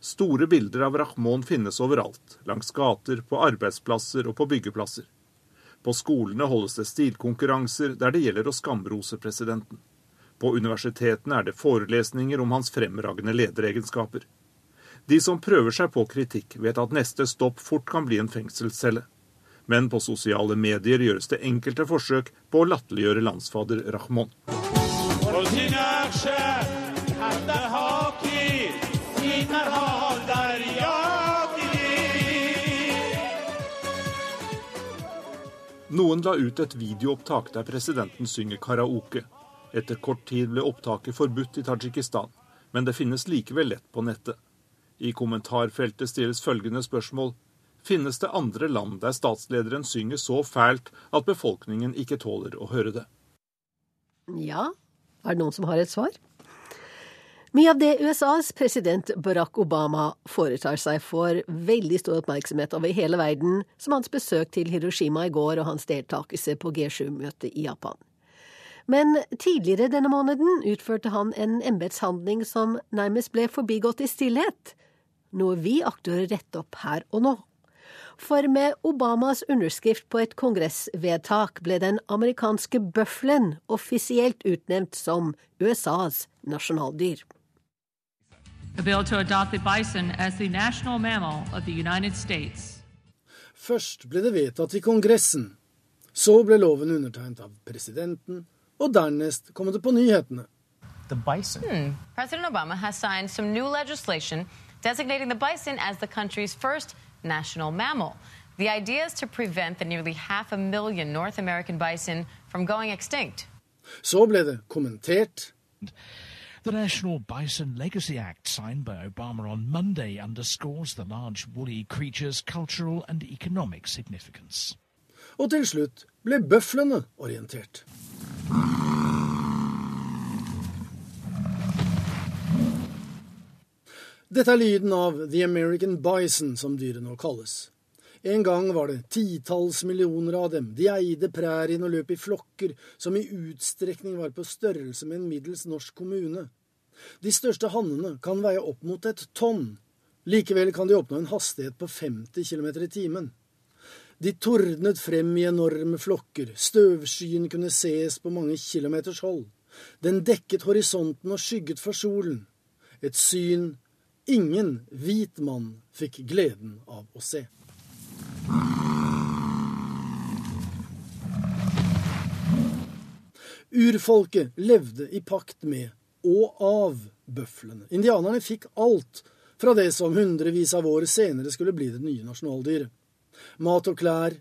Speaker 19: Store bilder av Rahmon finnes overalt, langs gater, på arbeidsplasser og på byggeplasser. På skolene holdes det stilkonkurranser der det gjelder å skamrose presidenten. På universitetene er det forelesninger om hans fremragende lederegenskaper. De som prøver seg på kritikk, vet at neste stopp fort kan bli en fengselscelle. Men på sosiale medier gjøres det enkelte forsøk på å latterliggjøre landsfader Rahmon. Noen la ut et videoopptak der presidenten synger karaoke. Etter kort tid ble opptaket forbudt i Tadsjikistan, men det finnes likevel lett på nettet. I kommentarfeltet stilles følgende spørsmål. Finnes det andre land der statslederen synger så fælt at befolkningen ikke tåler å høre det?
Speaker 2: Ja, er det noen som har et svar? Mye av det USAs president Barack Obama foretar seg, får veldig stor oppmerksomhet over hele verden, som hans besøk til Hiroshima i går og hans deltakelse på G7-møtet i Japan. Men tidligere denne måneden utførte han en embetshandling som nærmest ble forbigått i stillhet noe vi akter å rette opp her og nå. For med Obamas underskrift på et kongressvedtak ble den amerikanske bøffelen offisielt utnevnt som USAs nasjonaldyr.
Speaker 21: Først ble det vedtatt i Kongressen. Så ble loven undertegnet av presidenten, og dernest kom det på nyhetene.
Speaker 22: The bison. Hmm. President Obama has signed some new legislation designating the bison as the country's first national mammal. The idea is to prevent the nearly half a million North American bison from going extinct.
Speaker 21: Så ble det kommentert.
Speaker 23: The National Bison Legacy Act, signed by Obama on Monday, underscores the large woolly creature's cultural and economic significance.
Speaker 21: Og til slutt ble bøflene orientert. Dette er lyden av The American Bison, som dyret nå kalles. En gang var det titalls millioner av dem. De eide prærien og løp i flokker som i utstrekning var på størrelse med en middels norsk kommune. De største hannene kan veie opp mot et tonn. Likevel kan de oppnå en hastighet på 50 km i timen. De tordnet frem i enorme flokker, støvskyen kunne ses på mange kilometers hold. Den dekket horisonten og skygget for solen. Et syn ingen hvit mann fikk gleden av å se. Urfolket levde i pakt med og av bøflene. Indianerne fikk alt fra det som hundrevis av år senere skulle bli det nye nasjonaldyret. Mat og klær.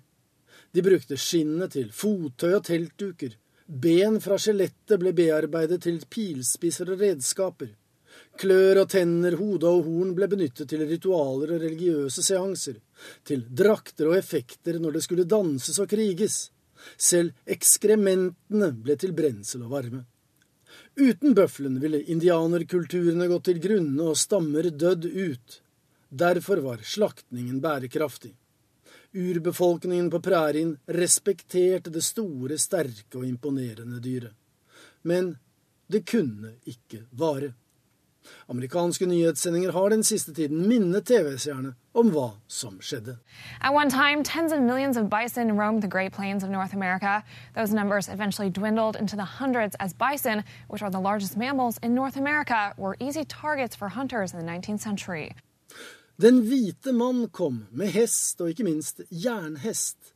Speaker 21: De brukte skinnet til fottøy og teltduker. Ben fra skjelettet ble bearbeidet til pilspisser og redskaper. Klør og tenner, hode og horn ble benyttet til ritualer og religiøse seanser, til drakter og effekter når det skulle danses og kriges. Selv ekskrementene ble til brensel og varme. Uten bøffelen ville indianerkulturene gått til grunne og stammer dødd ut. Derfor var slaktningen bærekraftig. Urbefolkningen på prærien respekterte det store, sterke og imponerende dyret. Men det kunne ikke vare. Amerikanske nyhetssendinger har den siste tiden minnet TV-seerne om hva som skjedde.
Speaker 24: At one time, tens of millions of bison roamed the Great Plains of North America. Those numbers eventually dwindled into the hundreds as bison, which are the largest mammals in North America, were easy targets for hunters in the 19th century.
Speaker 21: Den hvite mann kom med hest, og ikke minst jernhest.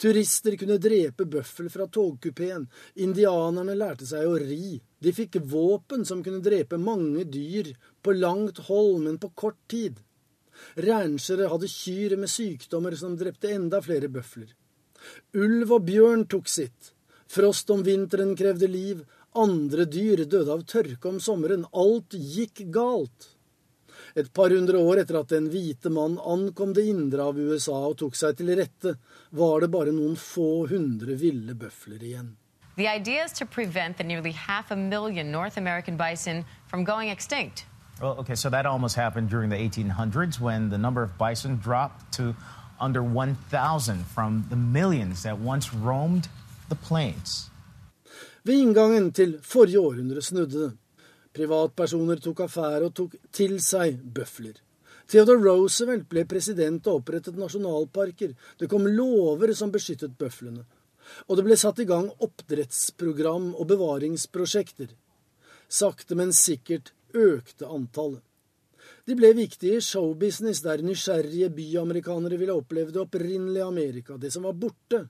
Speaker 21: Turister kunne drepe bøffel fra togkupeen. Indianerne lærte seg å ri. De fikk våpen som kunne drepe mange dyr på langt hold, men på kort tid. Ranchere hadde kyr med sykdommer som drepte enda flere bøfler. Ulv og bjørn tok sitt. Frost om vinteren krevde liv. Andre dyr døde av tørke om sommeren. Alt gikk galt. Et par hundre år etter at den hvite mann ankom det indre av USA og tok seg til rette, var det bare noen få hundre ville bøfler igjen.
Speaker 22: The idea is to prevent the nearly half a million North American bison from going extinct.
Speaker 25: Well, okay, so that almost happened during the 1800s when the number of bison dropped to under 1,000 from the millions that once roamed the plains.
Speaker 21: Ved inngangen til forrige århundre snudde det. Privatpersoner tok affære og tok til seg bøfler. Theodore Roosevelt ble president og opprettet nasjonalparker. Det kom lover som beskyttet bøflene. Og det ble satt i gang oppdrettsprogram og bevaringsprosjekter. Sakte, men sikkert økte antallet. De ble viktige i showbusiness, der nysgjerrige byamerikanere ville oppleve det opprinnelige Amerika, det som var borte.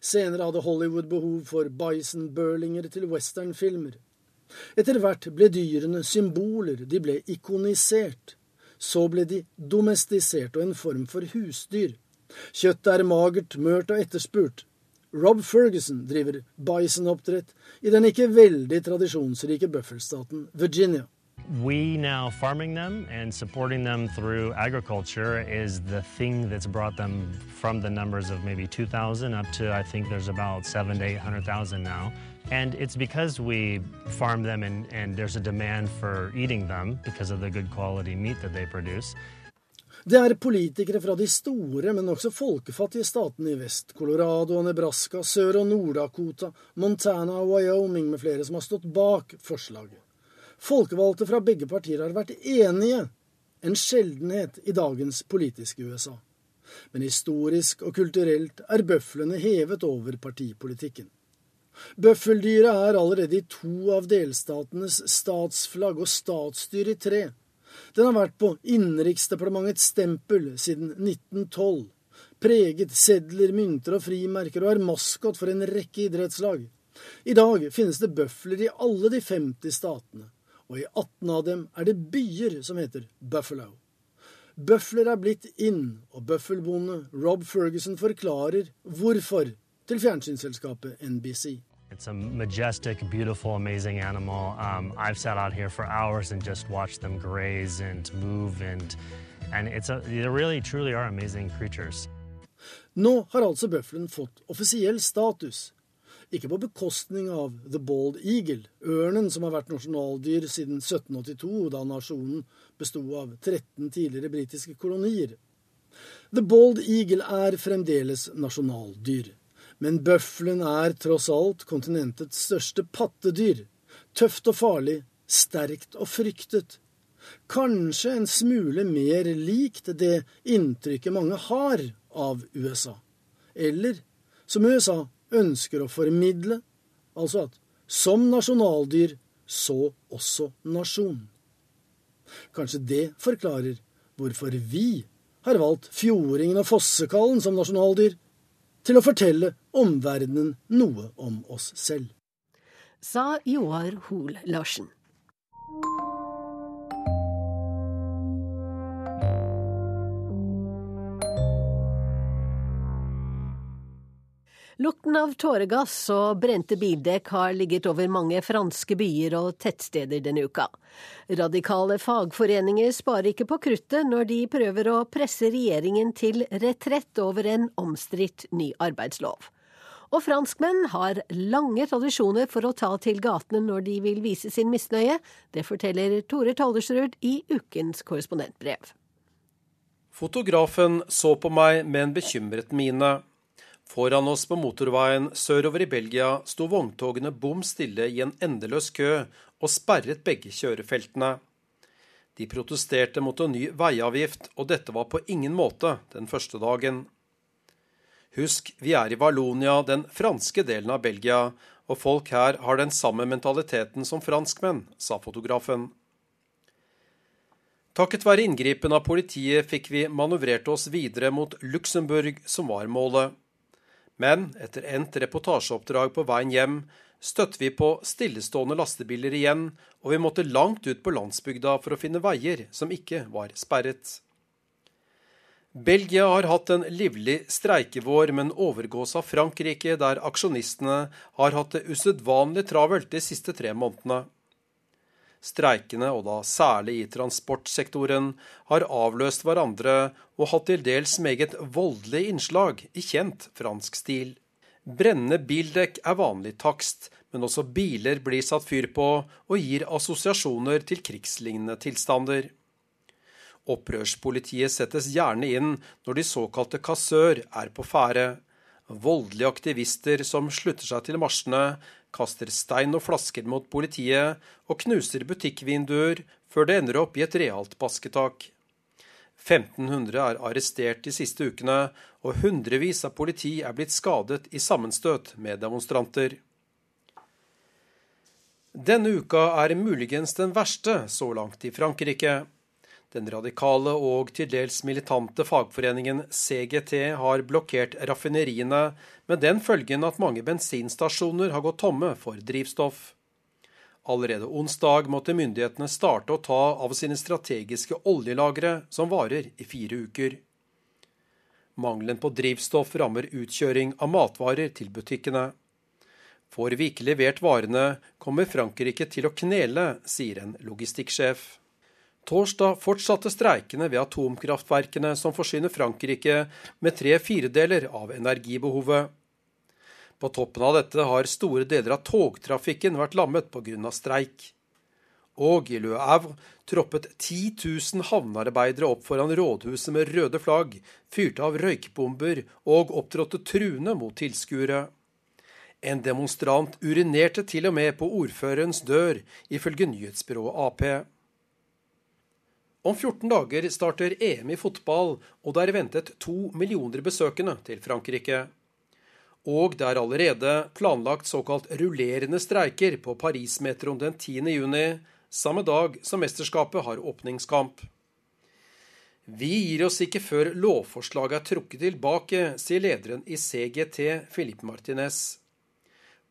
Speaker 21: Senere hadde Hollywood behov for bison-burlinger til westernfilmer. Etter hvert ble dyrene symboler, de ble ikonisert. Så ble de domestisert og en form for husdyr. Kjøttet er magert, mørt og etterspurt. Rob Ferguson driver bisonoppdrett i den ikke veldig tradisjonsrike bøffelstaten Virginia.
Speaker 26: We now farming them and supporting them through agriculture is the thing that's brought them from the numbers of maybe 2,000 up to I think there's about seven to 800,000 now. And it's because we farm them and, and there's a demand for eating them because of the good quality meat that they produce.
Speaker 21: Det er politikere fra de store, men også folkefattige statene i vest, Colorado og Nebraska, Sør- og Nord-Dakota, Montana og Wyoming med flere som har stått bak forslaget. Folkevalgte fra begge partier har vært enige, en sjeldenhet i dagens politiske USA. Men historisk og kulturelt er bøflene hevet over partipolitikken. Bøffeldyret er allerede i to av delstatenes statsflagg og statsdyr i tre. Den har vært på Innenriksdepartementets stempel siden 1912. Preget sedler, mynter og frimerker, og er maskot for en rekke idrettslag. I dag finnes det bøfler i alle de 50 statene, og i 18 av dem er det byer som heter Buffalo. Bøfler er blitt inn, og bøffelbonde Rob Ferguson forklarer hvorfor til fjernsynsselskapet NBC.
Speaker 26: It's a majestic, beautiful, amazing animal. Um, I've sat out here for hours and just watched them graze and move, and and it's a, they really, truly are amazing creatures.
Speaker 21: Nå har altså bøffelen fått offisiell status. Ikke på bekostning av The Bald Eagle, ørnen som har vært nasjonaldyr siden 1782, da nasjonen besto av 13 tidligere britiske kolonier. The Bald Eagle er fremdeles nasjonaldyr. Men bøffelen er tross alt kontinentets største pattedyr. Tøft og farlig, sterkt og fryktet. Kanskje en smule mer likt det inntrykket mange har av USA. Eller som USA ønsker å formidle, altså at som nasjonaldyr, så også nasjon. Kanskje det forklarer hvorfor vi har valgt fjordingen og fossekallen som nasjonaldyr, til å fortelle omverdenen noe om oss selv.
Speaker 2: Sa Joar Hoel Larsen. Lukten av tåregass og brente bildekk har ligget over mange franske byer og tettsteder denne uka. Radikale fagforeninger sparer ikke på kruttet når de prøver å presse regjeringen til retrett over en omstridt ny arbeidslov. Og franskmenn har lange tradisjoner for å ta til gatene når de vil vise sin misnøye. Det forteller Tore Tollersrud i ukens korrespondentbrev.
Speaker 27: Fotografen så på meg med en bekymret mine. Foran oss på motorveien sørover i Belgia sto vogntogene bom stille i en endeløs kø og sperret begge kjørefeltene. De protesterte mot en ny veiavgift, og dette var på ingen måte den første dagen. Husk, vi er i Valonia, den franske delen av Belgia, og folk her har den samme mentaliteten som franskmenn, sa fotografen. Takket være inngripen av politiet fikk vi manøvrert oss videre mot Luxembourg, som var målet. Men etter endt reportasjeoppdrag på veien hjem støtte vi på stillestående lastebiler igjen, og vi måtte langt ut på landsbygda for å finne veier som ikke var sperret. Belgia har hatt en livlig streikevår, men overgås av Frankrike, der aksjonistene har hatt det usedvanlig travelt de siste tre månedene. Streikene, og da særlig i transportsektoren, har avløst hverandre og hatt til dels meget voldelige innslag i kjent fransk stil. Brennende bildekk er vanlig takst, men også biler blir satt fyr på og gir assosiasjoner til krigslignende tilstander. Opprørspolitiet settes gjerne inn når de såkalte kassør er på ferde. Voldelige aktivister som slutter seg til marsjene, kaster stein og flasker mot politiet og knuser butikkvinduer før det ender opp i et realt basketak. 1500 er arrestert de siste ukene, og hundrevis av politi er blitt skadet i sammenstøt med demonstranter. Denne uka er muligens den verste så langt i Frankrike. Den radikale og til dels militante fagforeningen CGT har blokkert raffineriene, med den følgen at mange bensinstasjoner har gått tomme for drivstoff. Allerede onsdag måtte myndighetene starte å ta av sine strategiske oljelagre, som varer i fire uker. Mangelen på drivstoff rammer utkjøring av matvarer til butikkene. Får vi ikke levert varene, kommer Frankrike til å knele, sier en logistikksjef. Torsdag fortsatte streikene ved atomkraftverkene som forsyner Frankrike med tre firedeler av energibehovet. På toppen av dette har store deler av togtrafikken vært lammet pga. streik. Og i Le Havre troppet 10 000 havnearbeidere opp foran rådhuset med røde flagg, fyrte av røykbomber og opptrådte truende mot tilskuere. En demonstrant urinerte til og med på ordførerens dør, ifølge nyhetsbyrået Ap. Om 14 dager starter EM i fotball, og det er ventet to millioner besøkende til Frankrike. Og det er allerede planlagt såkalt rullerende streiker på Paris-metroen den 10. juni, samme dag som mesterskapet har åpningskamp. Vi gir oss ikke før lovforslaget er trukket tilbake, sier lederen i CGT, Philippe Martinez.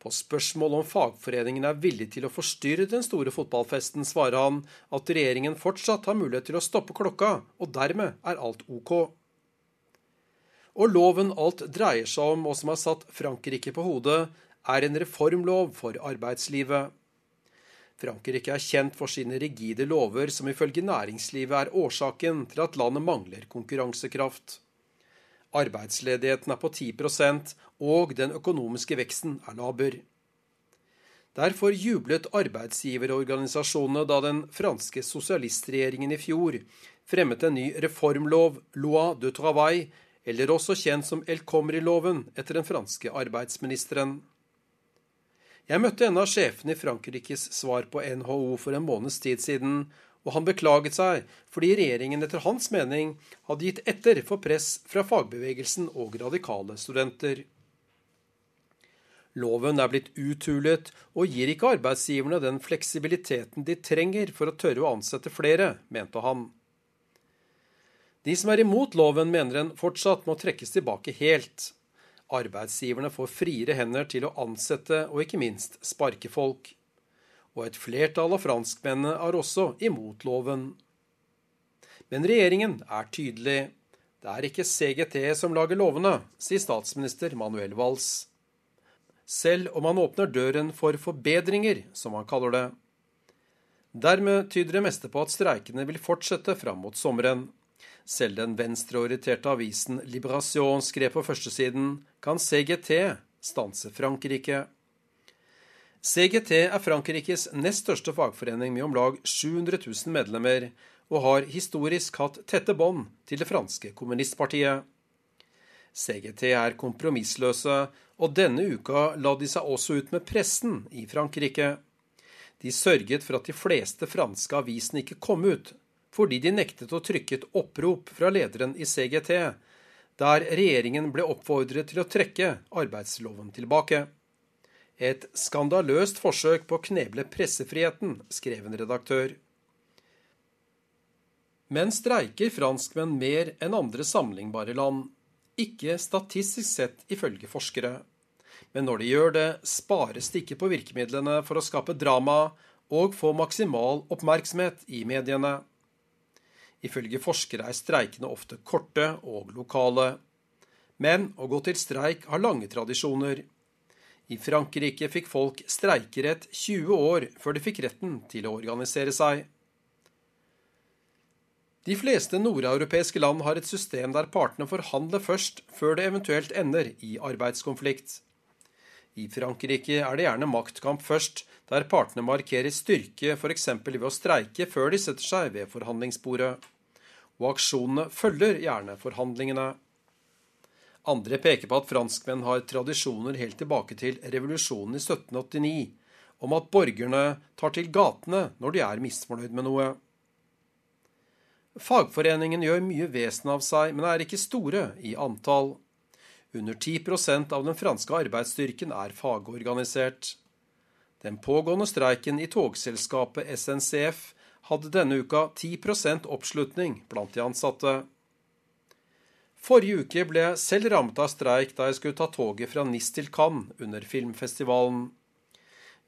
Speaker 27: På spørsmål om fagforeningen er villig til å forstyrre den store fotballfesten, svarer han at regjeringen fortsatt har mulighet til å stoppe klokka, og dermed er alt OK. Og loven alt dreier seg om, og som har satt Frankrike på hodet, er en reformlov for arbeidslivet. Frankrike er kjent for sine rigide lover, som ifølge næringslivet er årsaken til at landet mangler konkurransekraft. Arbeidsledigheten er på 10% og den økonomiske veksten er laber. Derfor jublet arbeidsgiverorganisasjonene da den franske sosialistregjeringen i fjor fremmet en ny reformlov, Loi de Travail, eller også kjent som El Comri-loven etter den franske arbeidsministeren. Jeg møtte en av sjefene i Frankrikes svar på NHO for en måneds tid siden, og han beklaget seg fordi regjeringen etter hans mening hadde gitt etter for press fra fagbevegelsen og radikale studenter. Loven er blitt uthulet og gir ikke arbeidsgiverne den fleksibiliteten de trenger for å tørre å ansette flere, mente han. De som er imot loven, mener den fortsatt må trekkes tilbake helt. Arbeidsgiverne får friere hender til å ansette og ikke minst sparke folk. Og et flertall av franskmennene er også imot loven. Men regjeringen er tydelig. Det er ikke CGT som lager lovene, sier statsminister Manuel Valls selv om han åpner døren for forbedringer, som han kaller det. Dermed tyder det meste på at streikene vil fortsette fram mot sommeren. Selv den venstreorienterte avisen Liberation skrev på førstesiden kan CGT stanse Frankrike. CGT er Frankrikes nest største fagforening med om lag 700 000 medlemmer, og har historisk hatt tette bånd til det franske kommunistpartiet. CGT er kompromissløse og denne uka la de seg også ut med pressen i Frankrike. De sørget for at de fleste franske avisene ikke kom ut, fordi de nektet å trykke et opprop fra lederen i CGT, der regjeringen ble oppfordret til å trekke arbeidsloven tilbake. Et skandaløst forsøk på å kneble pressefriheten, skrev en redaktør. Men streiker franskmenn mer enn andre sammenlignbare land? Ikke statistisk sett, ifølge forskere. Men når de gjør det, spares det ikke på virkemidlene for å skape drama og få maksimal oppmerksomhet i mediene. Ifølge forskere er streikene ofte korte og lokale. Men å gå til streik har lange tradisjoner. I Frankrike fikk folk streikerett 20 år før de fikk retten til å organisere seg. De fleste nordeuropeiske land har et system der partene forhandler først, før det eventuelt ender i arbeidskonflikt. I Frankrike er det gjerne maktkamp først, der partene markerer styrke f.eks. ved å streike før de setter seg ved forhandlingsbordet. Og aksjonene følger gjerne forhandlingene. Andre peker på at franskmenn har tradisjoner helt tilbake til revolusjonen i 1789, om at borgerne tar til gatene når de er misfornøyd med noe. Fagforeningen gjør mye vesen av seg, men er ikke store i antall. Under 10% av den franske arbeidsstyrken er fagorganisert. Den pågående streiken i togselskapet SNCF hadde denne uka 10% oppslutning blant de ansatte. Forrige uke ble jeg selv rammet av streik da jeg skulle ta toget fra NIS til Cannes under filmfestivalen.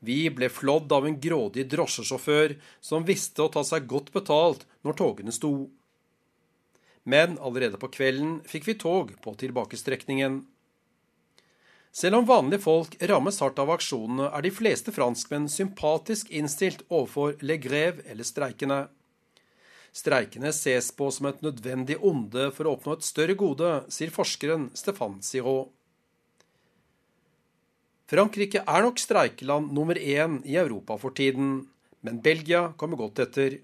Speaker 27: Vi ble flådd av en grådig drosjesjåfør som visste å ta seg godt betalt når togene sto. Men allerede på kvelden fikk vi tog på tilbakestrekningen. Selv om vanlige folk rammes hardt av aksjonene, er de fleste franskmenn sympatisk innstilt overfor Le Greve eller streikene. Streikene ses på som et nødvendig onde for å oppnå et større gode, sier forskeren Stefan Sirot. Frankrike er nok streikeland nummer én i Europa for tiden, men Belgia kommer godt etter.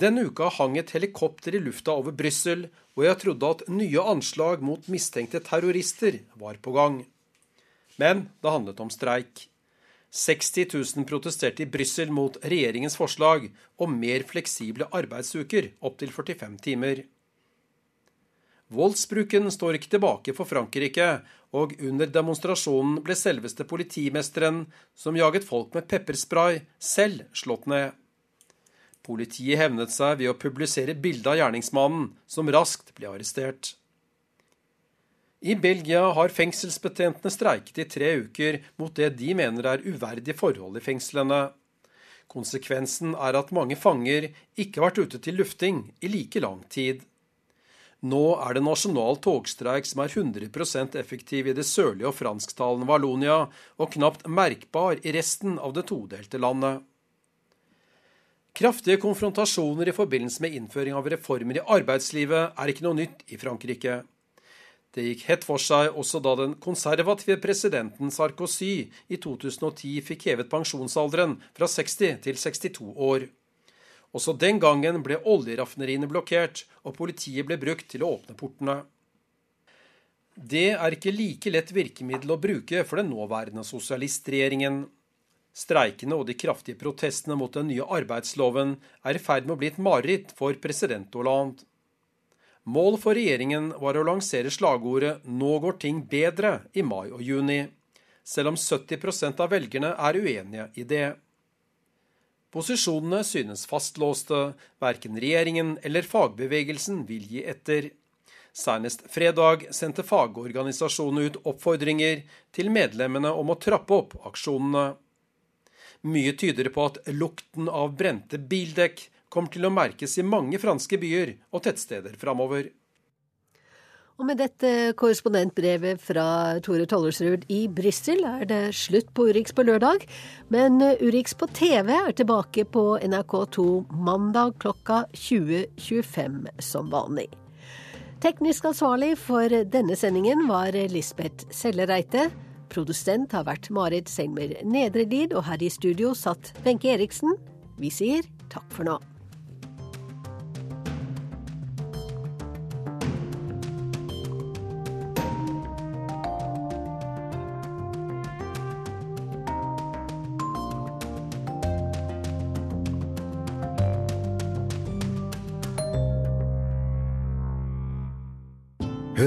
Speaker 27: Denne uka hang et helikopter i lufta over Brussel, og jeg trodde at nye anslag mot mistenkte terrorister var på gang. Men det handlet om streik. 60 000 protesterte i Brussel mot regjeringens forslag om mer fleksible arbeidsuker opptil 45 timer. Voldsbruken står ikke tilbake for Frankrike, og under demonstrasjonen ble selveste politimesteren, som jaget folk med pepperspray, selv slått ned. Politiet hevnet seg ved å publisere bilde av gjerningsmannen, som raskt ble arrestert. I Belgia har fengselsbetjentene streiket i tre uker mot det de mener er uverdige forhold i fengslene. Konsekvensen er at mange fanger ikke har vært ute til lufting i like lang tid. Nå er det nasjonal togstreik som er 100% effektiv i det sørlige og fransktalende Valonia, og knapt merkbar i resten av det todelte landet. Kraftige konfrontasjoner i forbindelse med innføring av reformer i arbeidslivet er ikke noe nytt i Frankrike. Det gikk hett for seg også da den konservative presidenten Sarkozy i 2010 fikk hevet pensjonsalderen fra 60 til 62 år. Også den gangen ble oljeraffineriene blokkert, og politiet ble brukt til å åpne portene. Det er ikke like lett virkemiddel å bruke for den nåværende sosialistregjeringen. Streikene og de kraftige protestene mot den nye arbeidsloven er i ferd med å bli et mareritt for president Hollande. Mål for regjeringen var å lansere slagordet 'Nå går ting bedre' i mai og juni, selv om 70% av velgerne er uenige i det. Posisjonene synes fastlåste, verken regjeringen eller fagbevegelsen vil gi etter. Senest fredag sendte fagorganisasjonene ut oppfordringer til medlemmene om å trappe opp aksjonene. Mye tyder på at lukten av brente bildekk kommer til å merkes i mange franske byer og tettsteder framover.
Speaker 2: Og med dette korrespondentbrevet fra Tore Tollersrud i Brussel er det slutt på Urix på lørdag. Men Urix på TV er tilbake på NRK2 mandag klokka 20.25 som vanlig. Teknisk ansvarlig for denne sendingen var Lisbeth Sellereite. Produsent har vært Marit Selmer Nedrelid, og her i studio satt Wenche Eriksen. Vi sier takk for nå.